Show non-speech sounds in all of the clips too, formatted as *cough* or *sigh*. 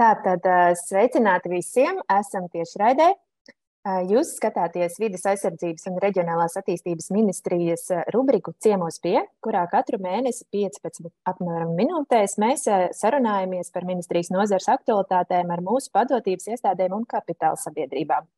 Tātad sveicināti visiem! Esam tieši raidē. Jūs skatāties vidas aizsardzības un reģionālās attīstības ministrijas rubriku Ciemos pie, kurā katru mēnesi 15 apmēram minūtēs mēs sarunājamies par ministrijas nozars aktualitātēm ar mūsu padotības iestādēm un kapitāla sabiedrībām.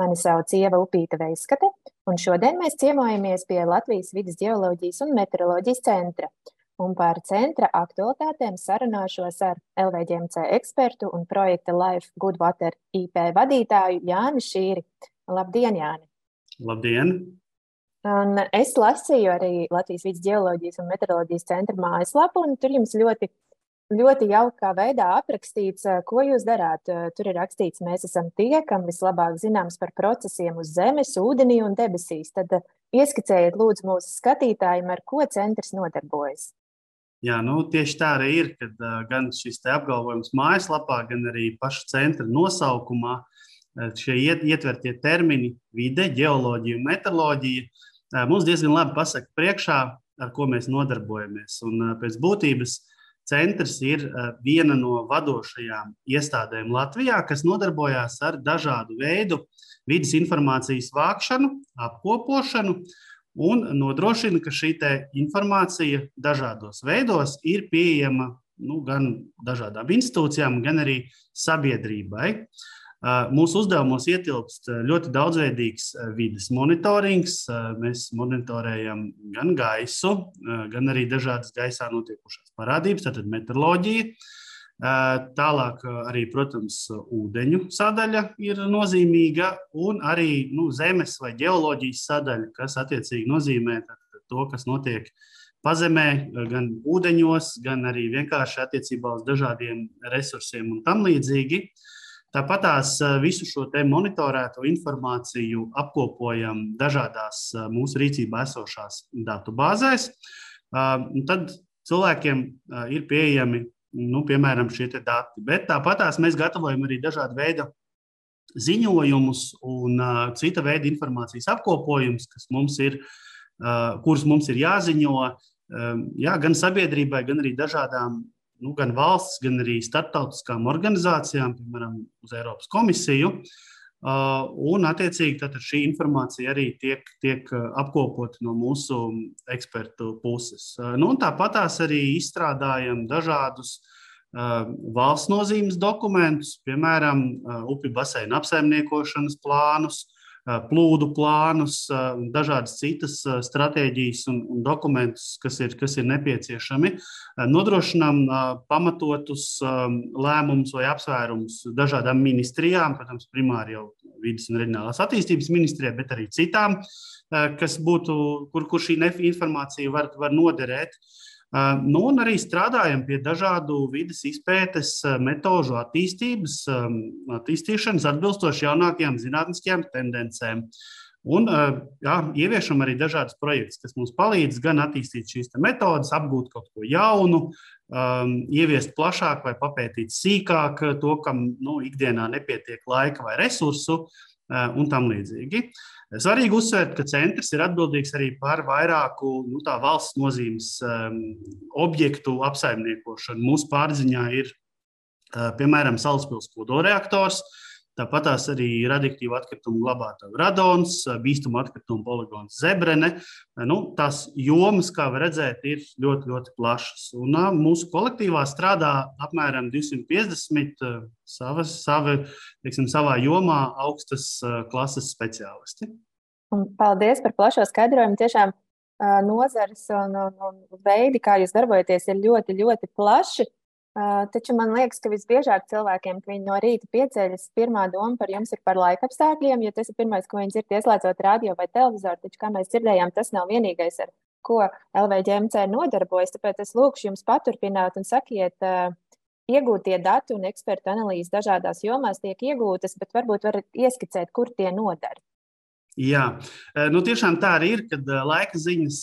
Mani sauc Ieva Upīta Veiskate, un šodien mēs ciemojamies pie Latvijas vidas geoloģijas un meteoroloģijas centra un par centra aktualitātēm sarunāšos ar LVģMC ekspertu un projekta Life Good Water IP vadītāju Jāni Šīri. Labdien, Jāni! Labdien! Un es lasīju arī Latvijas vidus geoloģijas un meteoroloģijas centra mājaslapu, un tur jums ļoti, ļoti jaukā veidā aprakstīts, ko jūs darāt. Tur ir rakstīts, mēs esam tie, kam vislabāk zināms par procesiem uz zemes, ūdenī un debesīs. Tad ieskicējiet lūdzu mūsu skatītājiem, ar ko centrs nodarbojas. Jā, nu, tieši tā arī ir, kad uh, gan šis apgalvojums mājaslapā, gan arī paša centra nosaukumā uh, šie iet, ietvertie termini, vide, geoloģija un meteoroloģija, uh, mums diezgan labi pasaka priekšā, ar ko mēs nodarbojamies. Un, uh, pēc būtības centrs ir uh, viena no vadošajām iestādēm Latvijā, kas nodarbojās ar dažādu veidu vidas informācijas vākšanu, apkopošanu un nodrošina, ka šī informācija dažādos veidos ir pieejama nu, gan dažādām institūcijām, gan arī sabiedrībai. Mūsu uzdevumos ietilpst ļoti daudzveidīgs vidas monitorings. Mēs monitorējam gan gaisu, gan arī dažādas gaisā notiekušās parādības, tātad meteoroloģiju Tālāk arī, protams, ūdeņu sadaļa ir nozīmīga, un arī nu, zemes vai geoloģijas sadaļa, kas attiecīgi nozīmē to, kas notiek pazemē, gan ūdeņos, gan arī vienkārši attiecībā uz dažādiem resursiem un tam līdzīgi. Tāpat tās visu šo monitorēto informāciju apkopojam dažādās mūsu rīcībā esošās datu bāzēs. Tad cilvēkiem ir pieejami nu, piemēram, šie dati. Bet tāpat mēs gatavojam arī dažādu veidu ziņojumus un uh, cita veida informācijas apkopojumus, kas mums ir, uh, kurus mums ir jāziņo um, jā, gan sabiedrībai, gan arī dažādām. Nu, gan valsts, gan arī starptautiskām organizācijām, piemēram, uz Eiropas komisiju. Uh, un, attiecīgi, šī informācija arī tiek, tiek apkopota no mūsu ekspertu puses. Uh, nu, tāpat arī izstrādājam dažādus uh, valsts nozīmes dokumentus, piemēram, upju baseina apsaimniekošanas plānus, plūdu plānus, dažādas citas stratēģijas un, un dokumentus, kas ir, kas ir nepieciešami. Nodrošinām pamatotus lēmumus vai apsvērumus dažādām ministrijām, protams, primāri jau vidas un reģionālās attīstības ministrijai, bet arī citām, kas būtu, kur, kur šī informācija var, var noderēt. Uh, Nu, un arī strādājam pie dažādu vidas izpētes metožu attīstības, attīstīšanas atbilstoši jaunākajām zinātniskajām tendencēm. Un jā, ieviešam arī dažādas projekts, kas mums palīdz gan attīstīt šīs metodes, apgūt kaut ko jaunu, um, ieviest plašāk vai papētīt sīkāk to, kam nu, ikdienā nepietiek laika vai resursu uh, un tam līdzīgi. Uh, Svarīgi uzsvērt, ka centrs ir atbildīgs arī par vairāku nu, valsts nozīmes um, objektu apsaimniekošanu. Mūsu pārziņā ir uh, piemēram Salaspils kodolreaktors, tāpat tās arī radioaktīvu atkritumu glabātāju radons, bīstamu atkritumu poligons zebrene. Nu, tās jomas, kā redzēt, ir ļoti, ļoti plašas. Un, mūsu kolektīvā strādā apmēram 250 uh, savas, savi, teiksim, savā jomā augstas klases speciālisti. Paldies par plašo skaidrojumu. Tiešām nozares un, un, un veidi, kā jūs darbojaties, ir ļoti, ļoti plaši. Taču man liekas, ka visbiežāk cilvēkiem, kad viņi no rīta pieceļas, pirmā doma par jums ir par laika apstākļiem, jo tas ir pirmais, ko viņi dzird, ieslēdzot radio vai televizoru. Taču, kā mēs dzirdējām, tas nav vienīgais, ar ko LVģMC nodarbojas. Tāpēc es lūkšu jums paturpināt un sakiet, iegūtie dati un ekspertu analīzes dažādās jomās tiek iegūtas, bet varbūt varat ieskicēt, kur tie nodara. Jā, nu, tiešām tā arī ir, kad laika ziņas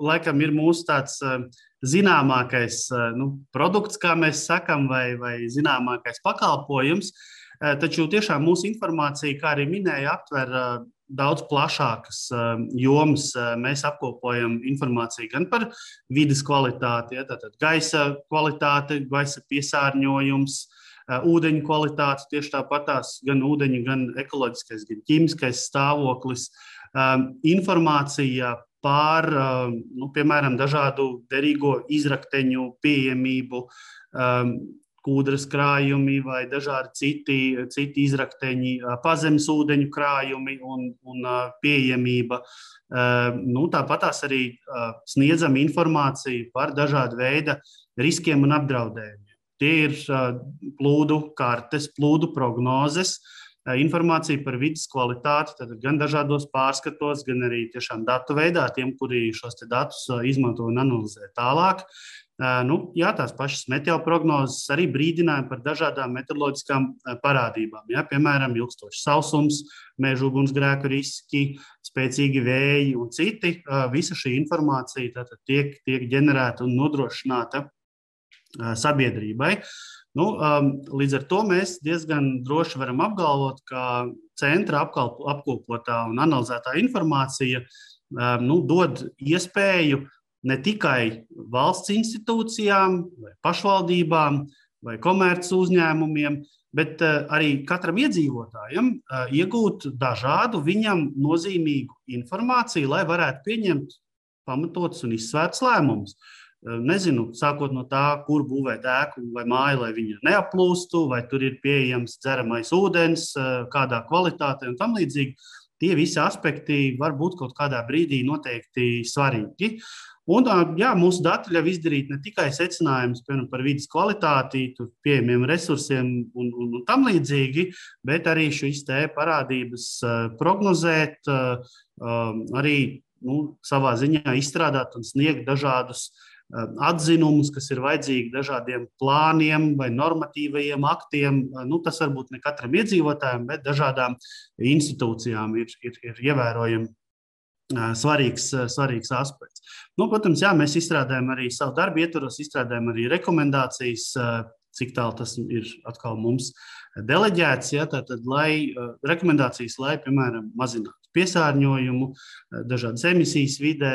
laikam ir mūsu tāds zināmākais nu, produkts, kā mēs sakām, vai, vai zināmākais pakalpojums. Taču tiešām mūsu informācija, kā arī minēja, aptver daudz plašākas jomas. Mēs apkopojam informāciju gan par vidas kvalitāti, ja, tātad gaisa kvalitāti, gaisa piesārņojums, ūdeņu kvalitāte, tieši tāpatās gan ūdeņa, gan ekoloģiskais, gan ķīmiskais stāvoklis, informācija par, nu, piemēram, dažādu derīgo izrakteņu pieejamību, kūdras krājumi vai dažādi citi, citi izrakteņi, pazemes ūdeņu krājumi un, un pieejamība. Nu, Tāpat arī sniedzam informāciju par dažādu veidu riskiem un apdraudējumiem. Tie ir plūdu kartes, plūdu prognozes, informācija par vidas kvalitāti, gan dažādos pārskatos, gan arī tiešām datu veidā, tiem, kuri šos datus izmanto un analizē tālāk. Nu, jā, tās pašas meteoprognozes arī brīdināja par dažādām meteoroloģiskām parādībām. Jā, piemēram, ilgstošs sausums, meža ugunsgrēku riski, spēcīgi vēji un citi. Visa šī informācija tiek, tiek ģenerēta un nodrošināta sabiedrībai. Nu, līdz ar to mēs diezgan droši varam apgalvot, ka centra apkopotā un analizētā informācija nu, dod iespēju ne tikai valsts institūcijām, pašvaldībām vai komerces uzņēmumiem, bet eh, arī katram iedzīvotājam eh, iegūt dažādu viņam nozīmīgu informāciju, lai varētu pieņemt pamatotus un izsvērts lēmumus. Eh, nezinu, sākot no tā, kur būvēt ēku vai māju, lai viņa neaplūstu, vai tur ir pieejams dzeramais ūdens, kādā kvalitātē un tam līdzīgi. Tie visi aspekti var būt kaut kādā brīdī noteikti svarīgi. Un, jā, mūsu dati ļauj izdarīt ne tikai secinājumus piemēram, par vidas kvalitāti, pieejamiem resursiem un, un, un tam līdzīgi, bet arī šīs parādības prognozēt, arī nu, savā ziņā izstrādāt un sniegt dažādus atzinumus, kas ir vajadzīgi dažādiem plāniem vai normatīvajiem aktiem. Nu, tas varbūt ne katram iedzīvotājam, bet dažādām institūcijām ir, ir, ir ievērojami svarīgs, svarīgs aspekts. Nu, protams, jā, mēs izstrādājam arī savu darbu ietvaros, izstrādājam arī rekomendācijas, cik tālu tas ir atkal mums deleģēts. Ja, tātad, lai rekomendācijas, lai, piemēram, mazinātu piesārņojumu, dažādas emisijas vidē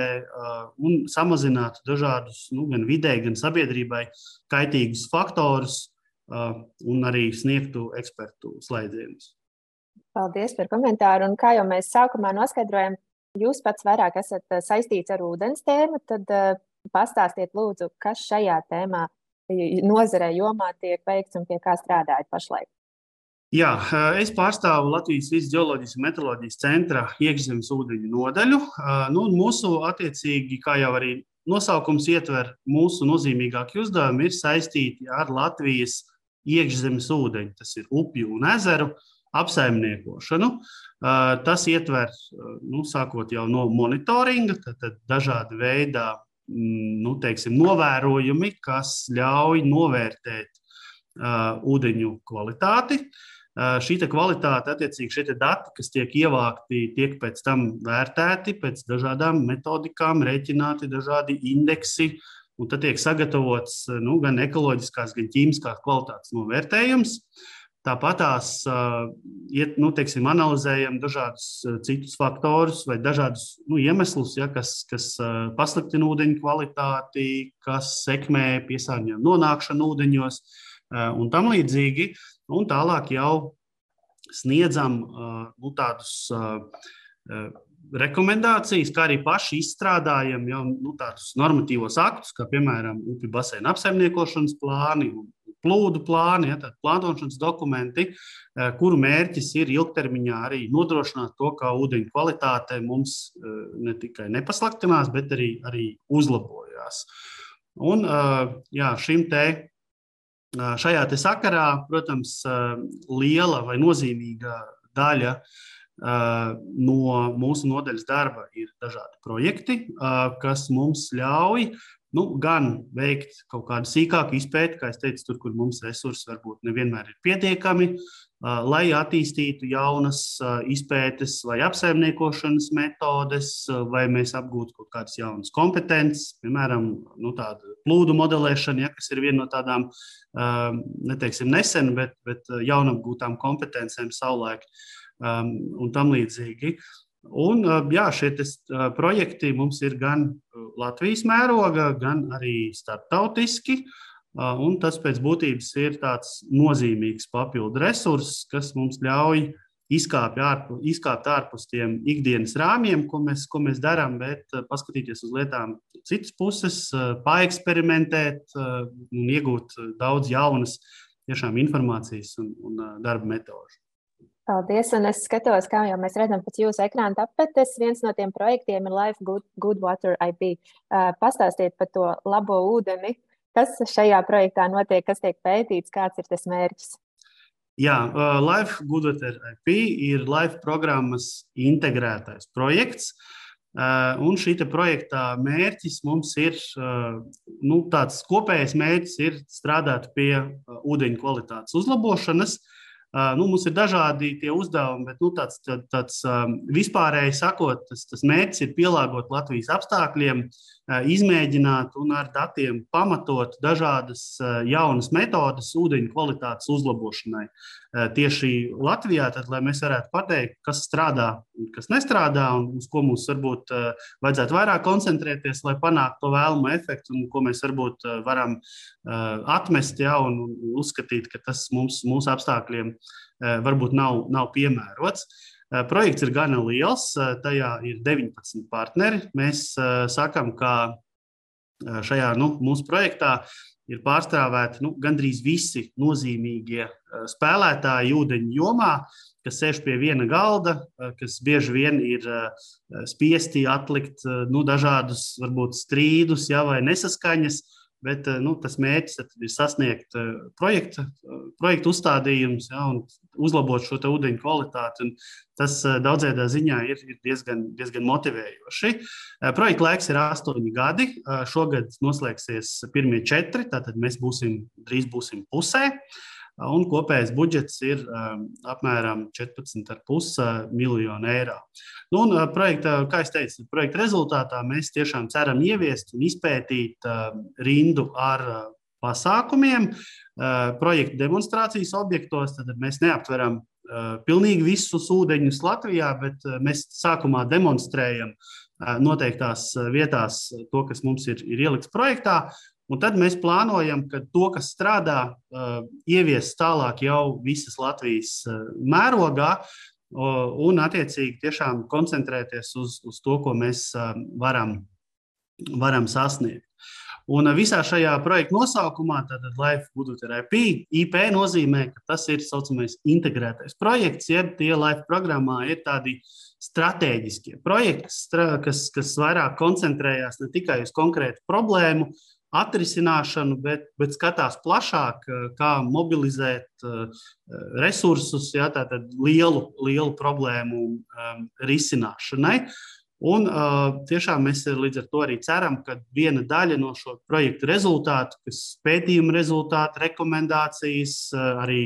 un samazinātu dažādus nu, gan vidē, gan sabiedrībai kaitīgus faktorus un arī sniegtu ekspertu slēdzienus. Paldies par komentāru. Un kā jau mēs sākumā noskaidrojam, jūs pats vairāk esat eh, saistīts ar ūdens tēmu, tad pastāstiet, lūdzu, kas šajā tēmā nozarē jomā tiek veikts un pie kā strādājat pašlaik. Jā, eh, es pārstāvu Latvijas geoloģijas un meteoroloģijas centra iekšzemes ūdeņu nodaļu. Nu, mūsu, attiecīgi, kā jau arī nosaukums ietver, mūsu nozīmīgākie uzdevumi ir saistīti ar Latvijas iekšzemes ūdeņu, tas ir upju un ezeru apsaimniekošanu. Tas ietver, nu, sākot no monitoringa, tad, tad dažādi veidi mm, nu, teiksim, novērojumi, kas ļauj novērtēt uh, ūdeņu kvalitāti. Uh, šī kvalitāte, attiecīgi, šie dati, kas tiek ievākti, tiek pēc tam vērtēti pēc dažādām metodikām, rēķināti dažādi indeksi, un tad tiek sagatavots nu, gan ekoloģiskās, gan ķīmiskās kvalitātes novērtējums. Tāpat tās nu, teiksim, analizējam dažādus citus faktorus vai dažādus nu, iemeslus, ja, kas, kas pasliktina ūdeņu kvalitāti, kas sekmē piesārņojumu nonākšanu ūdeņos un tam līdzīgi. Un tālāk jau sniedzam nu, tādus rekomendācijas, kā arī paši izstrādājam jau nu, tādus normatīvos aktus, kā piemēram upju basēna apsaimniekošanas plāni un plūdu plāni, ja, plānošanas dokumenti, eh, kuru mērķis ir ilgtermiņā arī nodrošināt to, ka ūdeņu kvalitāte mums eh, ne tikai nepasliktinās, bet arī, arī uzlabojās. Un, eh, jā, šim te, šajā sakarā, protams, liela vai nozīmīga daļa no mūsu nodaļas darba ir dažādi projekti, kas mums ļauj nu, gan veikt kaut kādu sīkāku izpēti, kā es teicu, tur, kur mums resursi varbūt nevienmēr ir pietiekami, lai attīstītu jaunas izpētes vai apsaimniekošanas metodes, vai mēs apgūtu kaut kādas jaunas kompetences, piemēram, nu, tādu plūdu modelēšanu, ja, kas ir viena no tādām, neteiksim, nesen, bet, bet jaunapgūtām kompetencēm savulaik un tam līdzīgi. Un, jā, šie projekti mums ir gan Latvijas mēroga, gan arī starptautiski. Un tas pēc būtības ir tāds nozīmīgs papildu resurss, kas mums ļauj izkāpt ārpus, izkāpt ārpus tiem ikdienas rāmjiem, ko mēs, ko mēs darām, bet paskatīties uz lietām no citas puses, paeksperimentēt un iegūt daudz jaunas tiešām informācijas un, un darba metožu. Paldies, un es skatos, kā jau mēs redzam pēc jūsu ekrāna tapetes. Viens no tiem projektiem ir Life Good, Good Water IP. Pastāstiet par to labo ūdeni, Kas šajā projektā notiek, kas tiek pētīts, kāds ir tas mērķis? Jā, uh, Life Goodoter IP ir Life programmas integrētais projekts. Uh, un šī projekta mērķis mums ir, uh, nu, tāds kopējais mērķis ir strādāt pie ūdeņu kvalitātes uzlabošanas, uh, Nu, mums ir dažādi tie uzdevumi, bet nu, tāds, tāds vispārēji sakot, tas, tas mērķis ir pielāgot Latvijas apstākļiem, izmēģināt un ar datiem pamatot dažādas jaunas metodes ūdeņu kvalitātes uzlabošanai. Tieši Latvijā, tad, lai mēs varētu pateikt, kas strādā un kas nestrādā, un uz ko mums varbūt vajadzētu vairāk koncentrēties, lai panāktu to vēlamo efektu, un ko mēs varbūt varam atmest ja, un uzskatīt, ka tas mums, mūsu apstākļiem Eh, varbūt nav, nav piemērots. Eh, projekts ir gana liels, eh, tajā ir 19 partneri. Mēs sakām, ka šajā nu, mūsu projektā ir pārstāvēti nu, gandrīz visi nozīmīgie spēlētāji ūdeņu jomā, kas sēž pie viena galda, kas bieži vien ir spiesti atlikt nu, dažādus varbūt, strīdus ja, vai nesaskaņas Bet eh, nu, tas mērķis ir sasniegt eh, projekta, eh, projekta uzstādījumus ja, un uzlabot šo ūdeņu kvalitāti. Tas daudzējā ziņā ir, ir diezgan, diezgan motivējoši. Projekta laiks ir astoņi gadi. Šogad noslēgsies pirmie četri, tātad mēs būsim drīz būsim pusē. Uh, un kopējais budžets ir um, apmēram 14,5 miljonu eiro. Nu, un, uh, projekta, kā jau teicu, projekta rezultātā mēs tiešām ceram ieviest un izpētīt um, rindu ar uh, pasākumiem, uh, projekta demonstrācijas objektos. Tad mēs neaptveram pilnīgi visus ūdeņus Latvijā, bet mēs sākumā demonstrējam noteiktās vietās to, kas mums ir, ir ielikts projektā, Un tad mēs plānojam, ka to, kas strādā, uh, ievies tālāk jau visas Latvijas uh, mērogā, un attiecīgi tiešām koncentrēties uz, uz to, ko mēs uh, varam, varam sasniegt. Un visā šajā projekta nosaukumā, tātad Life Budgeter IP, IP nozīmē, ka tas ir saucamais integrētais projekts, jeb tie Life programmā ir tādi strateģiskie projekti, kas, kas vairāk koncentrējās ne tikai uz konkrētu problēmu, atrisināšanu, bet, bet skatās plašāk, eh, kā mobilizēt eh, resursus ja, lielu, lielu problēmu um, risināšanai. Un uh, tiešām mēs līdz ar to arī ceram, ka viena daļa no šo projektu rezultātu, kas pētījuma rezultāti, rekomendācijas, uh, arī,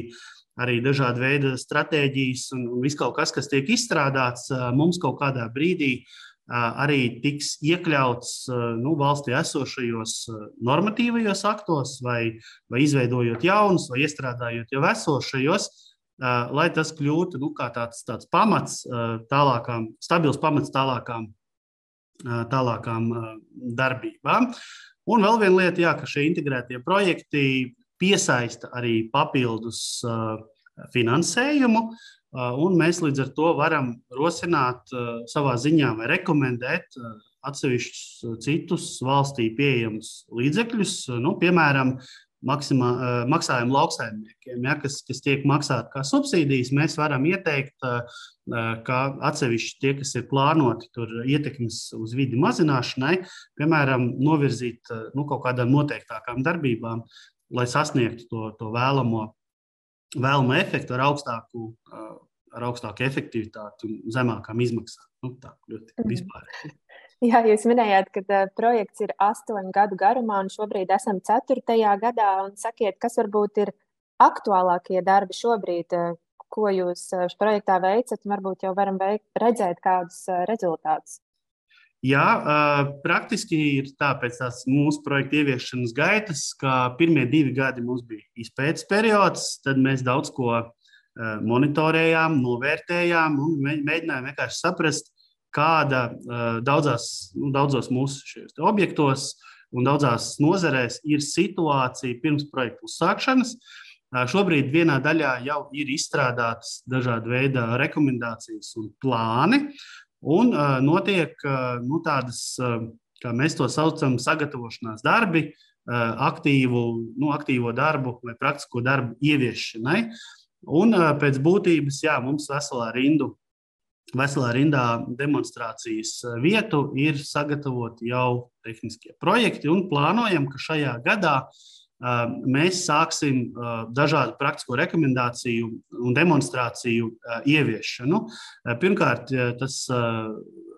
arī dažādi veidi stratēģijas un, un viss kaut kas, kas tiek izstrādāts, uh, mums kaut kādā brīdī uh, arī tiks iekļauts nu, valstī esošajos normatīvajos aktos, vai, vai izveidojot jaunus, vai iestrādājot jau esošajos, lai tas kļūtu nu, tāds, tāds pamats tālākām, stabils pamats tālākām, tālākām darbībām. Un vēl viena lieta, jā, ka šie integrētie projekti piesaista arī papildus finansējumu. Uh, un mēs līdz ar to varam rosināt uh, savā ziņā rekomendēt uh, atsevišķus citus valstī pieejamus līdzekļus, nu, piemēram, maksimā, maksājumu lauksaimniekiem, ja, kas, kas tiek maksāti kā subsīdijas. Mēs varam ieteikt, ka atsevišķi tie, kas ir plānoti tur ietekmes uz vidi mazināšanai, piemēram, novirzīt nu, kaut kādām noteiktākām darbībām, lai sasniegtu to, to vēlamo vēlamu efektu ar augstāku, ar augstāku efektivitāti un zemākām izmaksām. Nu, tā ļoti mhm. vispārīgi. Jā, jūs minējāt, ka uh, projekts ir astoņu gadu garumā, un šobrīd esam ceturtajā gadā. Sakiet, kas varbūt ir aktuālākie darbi šobrīd, uh, ko jūs uh, projektā veicat, un varbūt jau varam veikt, redzēt kādus rezultātus? Jā, praktiski ir tā pēc tās mūsu projekta ieviešanas gaitas, ka pirmie divi gadi mums bija izpētes periods, tad mēs daudz ko monitorējām, novērtējām un mēģinājām vienkārši saprast, kāda daudzās, nu, daudzos mūsu objektos un daudzās nozarēs ir situācija pirms projekta uzsākšanas. Šobrīd vienā daļā jau ir izstrādātas dažādi veidi rekomendācijas un plāni, un notiek nu, tādas, kā mēs to saucam, sagatavošanās darbi, aktīvu, nu, aktīvo darbu vai praktisko darbu ieviešanai. Un pēc būtības, jā, mums veselā rindu veselā rindā demonstrācijas vietu ir sagatavoti jau tehniskie projekti un plānojam, ka šajā gadā mēs sāksim dažādu praktisko rekomendāciju un demonstrāciju ieviešanu. Pirmkārt, tas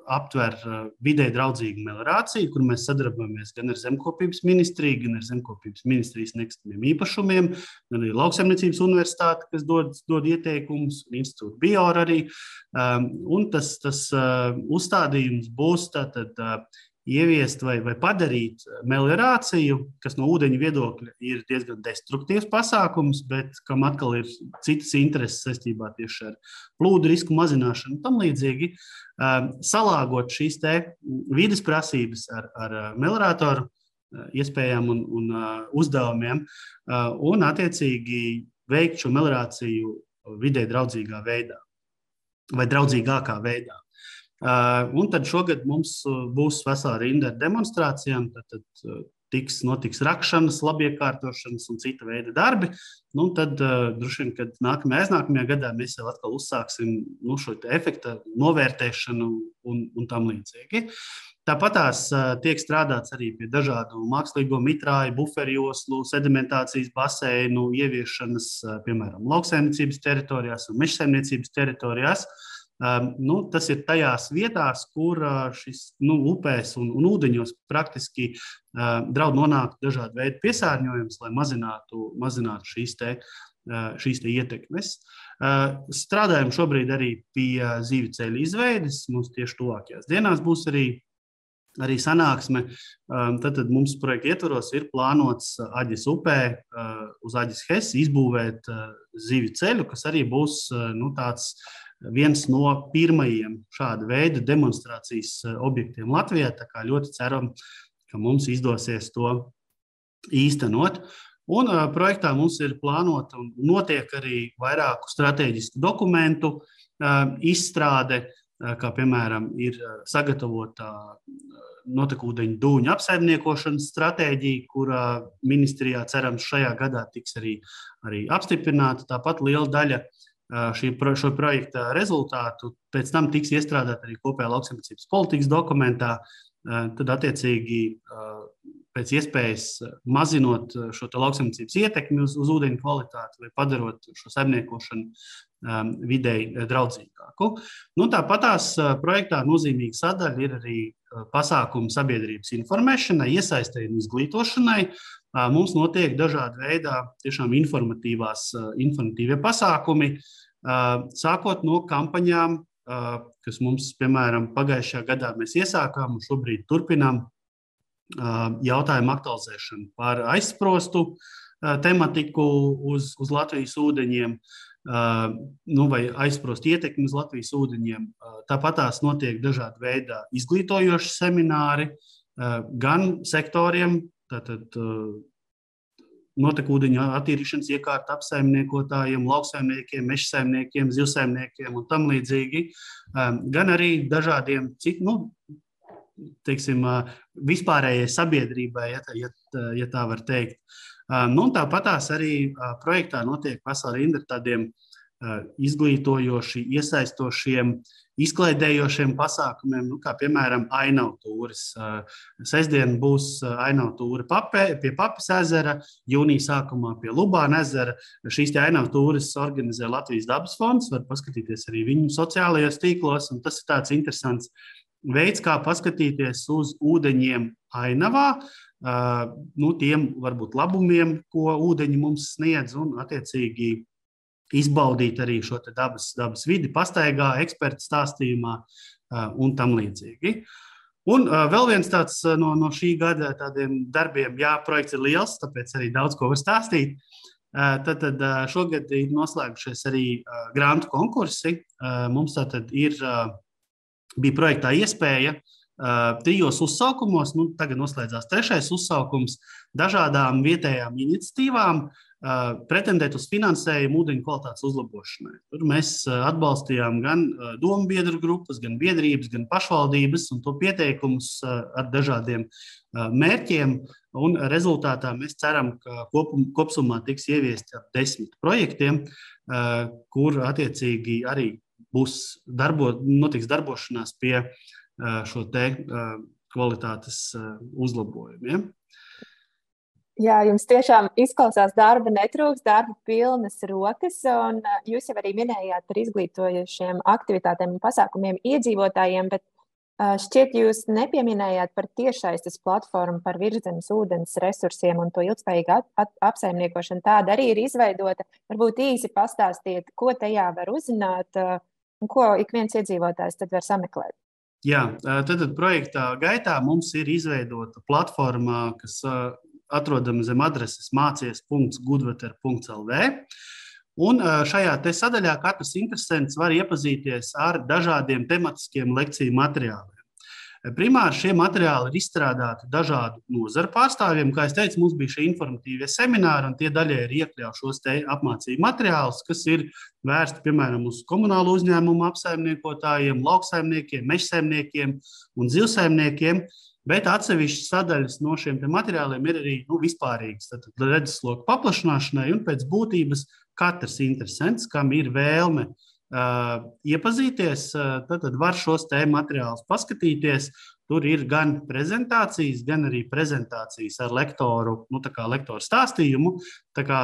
aptver vidē draudzīgu meliorāciju, kur mēs sadarbojamies gan ar Zemkopības ministriju, gan ar Zemkopības ministrijas nekustamiem īpašumiem, gan arī Lauksaimniecības universitāti, kas dod, dod ieteikumus, un institūta Biora arī. Un tas, tas uzstādījums būs tātad ieviest vai, vai padarīt meliorāciju, kas no ūdeņa viedokļa ir diezgan destruktīvs pasākums, bet kam atkal ir citas intereses saistībā tieši ar plūdu risku mazināšanu un tam līdzīgi, salāgot šīs vidas prasības ar, ar meliorātoru iespējām un, un uzdevumiem, un attiecīgi veikt šo meliorāciju vidē draudzīgā veidā vai draudzīgākā veidā. Uh, un tad šogad mums uh, būs vesela rinda ar demonstrācijām. Tad, tad uh, tiks, notiks rakšanas, labiekārtošanas un cita veida darbi. Nu, tad droši vien, kad nākamajā, aiznākamajā gadā mēs jau atkal uzsāksim nu, šo efekta novērtēšanu un, un tam līdzīgi. Tāpat tās tiek strādāts arī pie dažādu mākslīgo mitrāju, buferjoslu, sedimentācijas baseinu ieviešanas, piemēram, lauksaimniecības teritorijās un mežsaimniecības teritorijās. Uh, nu, tas ir tajās vietās, kur uh, šis nu, upēs un, un ūdeņos praktiski uh, draud nonākt dažādu veidu piesārņojums, lai mazinātu, mazinātu šīs, te, uh, šīs te ietekmes. Uh, strādājam šobrīd arī pie zīvju ceļu izveides. Mums tieši tuvākajās dienās būs arī arī sanāksme. Um, tad, tad mums projekta ietvaros ir plānots Aģis upē uz Aģis Hesi izbūvēt zivju ceļu, kas arī būs nu, tāds viens no pirmajiem šāda veida demonstrācijas eh, objektiem Latvijā. Tā kā ļoti ceram, ka mums izdosies to īstenot. Un uh, projektā mums ir plānota un notiek arī vairāku strateģisku dokumentu uh, izstrāde, kā piemēram ir sagatavota notekūdeņu dūņu apsaimniekošanas stratēģija, kurā ministrijā cerams šajā gadā tiks arī, arī apstiprināta. Tāpat liela daļa šī, šo projekta rezultātu pēc tam tiks iestrādāt arī kopējā lauksaimniecības politikas dokumentā. Tad, attiecīgi, pēc iespējas mazinot šo lauksaimniecības ietekmi uz, uz ūdeņu kvalitāti vai padarot šo saimniekošanu vidēji draudzīgāku. Nu, Tāpat tās projektā nozīmīga sadaļa ir arī pasākumu sabiedrības informēšanai, iesaistēji un izglītošanai. Mums notiek dažādi veidi informatīvās, informatīvie pasākumi, sākot no kampaņām, kas mums, piemēram, pagājušajā gadā mēs iesākām un šobrīd turpinām jautājumu aktualizēšanu par aizsprostu tematiku uz, uz Latvijas ūdeņiem, nu, vai aizsprost ietekmi uz Latvijas ūdeņiem. Tāpat tās notiek dažādi veidi izglītojoši semināri gan sektoriem, Tātad notekūdeņu attīrīšanas iekārtu apsaimniekotājiem, lauksaimniekiem, mežsaimniekiem, zivsaimniekiem un tam līdzīgi, gan arī dažādiem citiem, nu, teiksim, vispārējai sabiedrībai, ja, tā, ja, ja tā var teikt. Um, nu, Tāpatās arī uh, projektā notiek vesela rinda ar tādiem izglītojoši, iesaistošiem izklaidējošiem pasākumiem, nu, kā piemēram ainavu tūris. Sestdien būs papē, pie Papas ezera, jūnija sākumā pie Lubāna ezera. Šīs ainavu tūris organizē Latvijas dabas fonds, var paskatīties arī viņu sociālajos tīklos, tas ir tāds interesants veids, kā paskatīties uz ūdeņiem ainavā, nu, tiem varbūt labumiem, ko ūdeņi mums sniedz, un attiecīgi izbaudīt arī šo dabas, dabas vidi, pastaigā, eksperta stāstījumā un tam līdzīgi. Un uh, vēl viens tāds no, no šī gada darbiem, jā, projekts ir liels, tāpēc arī daudz ko var stāstīt. Uh, tad, tad uh, šogad ir noslēgušies arī uh, grantu konkursi. Uh, mums tātad ir, uh, bija projektā iespēja trijos uzsaukumos, nu, tagad noslēdzās trešais uzsaukums, dažādām vietējām iniciatīvām pretendēt uz finansējumu ūdeņu kvalitātes uzlabošanai. Tur mēs atbalstījām gan domu biedru grupas, gan biedrības, gan pašvaldības un to pieteikumus ar dažādiem mērķiem. Un rezultātā mēs ceram, ka kopum, kopumā tiks ieviesti ap desmit projektiem, kur attiecīgi arī būs darbo, notiks darbošanās pie šo te kvalitātes uzlabojumiem. Jā, jums tiešām izklausās darba netrūks, darba pilnas rokas, jūs jau arī minējāt par izglītojošiem aktivitātēm un pasākumiem iedzīvotājiem, bet šķiet jūs nepieminējāt par tiešaistes platformu par virzemes ūdens resursiem un to ilgspējīgu apsaimniekošanu. Tāda arī ir izveidota. Varbūt īsi pastāstiet, ko tajā var uzzināt un ko ik viens iedzīvotājs tad var sameklēt. Jā, tad, tad projektā gaitā mums ir izveidota platforma, kas atrodama zem adreses mācies.gudveter.lv. Un šajā sadaļā katrs interesants var iepazīties ar dažādiem tematiskiem lekciju materiāliem. Primāri šie materiāli ir izstrādāti dažādu nozaru pārstāvjiem. Kā jau teicu, mums bija šie informatīvie semināri, un tie daļai ir iekļauts šos apmācību materiālus, kas ir vērsti piemēram uz komunālu uzņēmumu apsaimniekotājiem, lauksaimniekiem, mežsaimniekiem un zivsaimniekiem. Bet atsevišķas sadaļas no šiem materiāliem ir arī nu, vispārīgas. Tad redzesloka paplašināšanai un pēc būtības katrs interesants, kam ir vēlme uh, iepazīties, tad, var šos te materiālus paskatīties. Tur ir gan prezentācijas, gan arī prezentācijas ar lektoru, nu, lektoru stāstījumu. Tā kā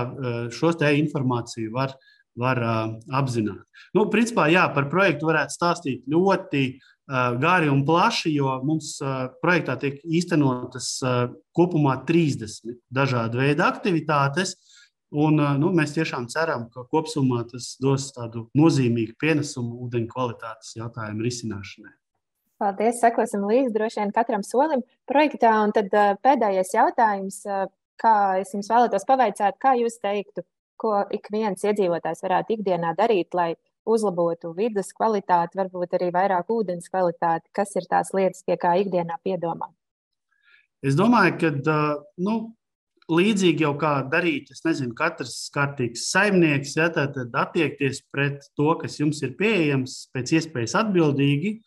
šos te informāciju var, var apzināt. Nu, principā, jā, par projektu varētu stāstīt ļoti gari un plaši, jo mums projektā tiek īstenotas kopumā 30 dažādu veidu aktivitātes. Un, nu, mēs tiešām ceram, ka kopumā tas dos tādu nozīmīgu pienesumu ūdeņu kvalitātes jautājumu risināšanai. Paldies, sekosim līdzi droši vien katram solim projektā. Un tad pēdējais jautājums, kā es jums vēlētos pavaicāt, kā jūs teiktu, ko ik viens iedzīvotājs varētu ikdienā darīt, lai uzlabotu vidas kvalitāti, varbūt arī vairāk ūdens kvalitāti? Kas ir tās lietas, pie kā ikdienā piedomā? Es domāju, ka nu, līdzīgi jau kā darīt, es nezinu, katrs kārtīgs saimnieks, ja, tad, attiekties pret to, kas jums ir pieejams, pēc iespējas atbildīgi.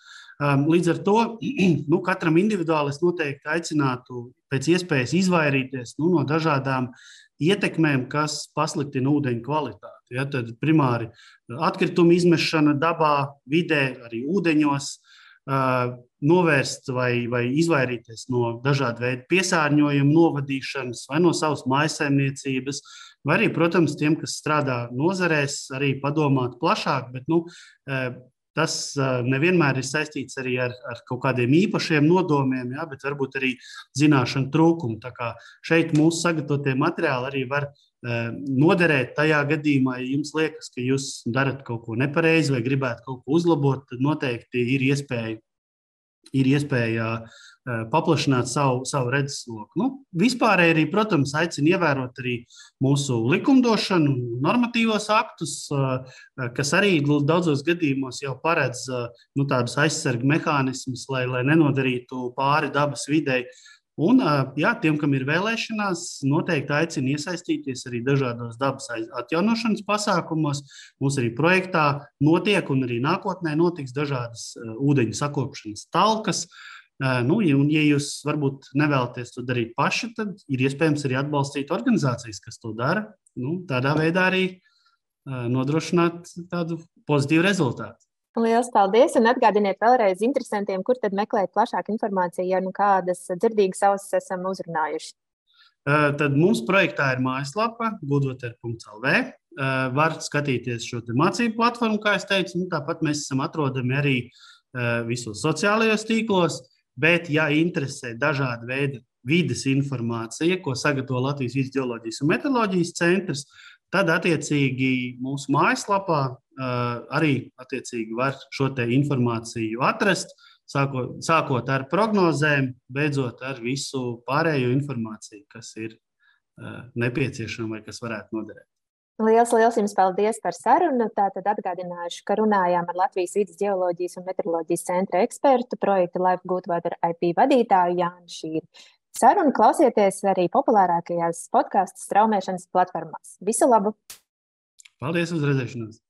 Līdz ar to *clears throat* nu, katram individuāli es noteikti aicinātu pēc iespējas izvairīties nu, no dažādām ietekmēm, kas pasliktina ūdeņu kvalitāti. Ja, tad primāri atkritumu izmešana dabā, vidē, arī ūdeņos, novērst vai, vai izvairīties no dažādu veidu piesārņojumu, novadīšanas vai no savas maisaimniecības. Vai arī, protams, tiem, kas strādā nozarēs, arī padomāt plašāk, bet nu, Tas nevienmēr ir saistīts arī ar, ar kaut kādiem īpašiem nodomiem, ja, bet varbūt arī zināšanu trūkumu. Tā kā šeit mūsu sagatavotie materiāli arī var noderēt tajā gadījumā, ja jums liekas, ka jūs darat kaut ko nepareizi vai gribētu kaut ko uzlabot, tad noteikti ir iespēja, ir iespēja Eh, paplašināt savu, savu redzesloku. Nu, vispārēji arī, protams, aicinu ievērot arī mūsu likumdošanu, normatīvos aktus, eh, kas arī daudzos gadījumos jau paredz eh, nu, tādus aizsargu mehānismus, lai, lai nenodarītu pāri dabas videi. Un, jā, tiem, kam ir vēlēšanās, noteikti aicinu iesaistīties arī dažādos dabas atjaunošanas pasākumos. Mums arī projektā notiek un arī nākotnē notiks dažādas ūdeņu sakopšanas talkas. Nu, un, ja jūs varbūt nevēlaties to darīt paši, tad ir iespējams arī atbalstīt organizācijas, kas to dara. Nu, tādā veidā arī nodrošināt tādu pozitīvu rezultātu. Lielas paldies! Un atgādiniet vēlreiz interesantiem, kur tad meklēt plašāku informāciju, ja nu kādas dzirdīgas ausis esam uzrunājuši. Tad mums projektā ir mājaslapa gudvoter.lv. Var skatīties šo mācību platformu, kā jau teicu. Nu, tāpat mēs esam atrodami arī visos sociālajos tīklos. Bet, ja interesē dažāda veida vidas informācija, ko sagatavo Latvijas vidus geoloģijas un meteoroloģijas centrs, tad attiecīgi mūsu mājaslapā arī attiecīgi var šo informāciju atrast. Sākot, sākot ar prognozēm, beidzot ar visu pārējo informāciju, kas ir nepieciešama vai kas varētu noderēt. Liels, liels jums paldies par sarunu. Tātad atgādināšu, ka runājām ar Latvijas vidas geoloģijas un meteoroloģijas centra ekspertu projekta Life Goodwater IP vadītāju Jānu Šīru. Sarunu klausieties arī populārākajās podkāstu straumēšanas platformās. Visu labu! Paldies uz redzēšanos!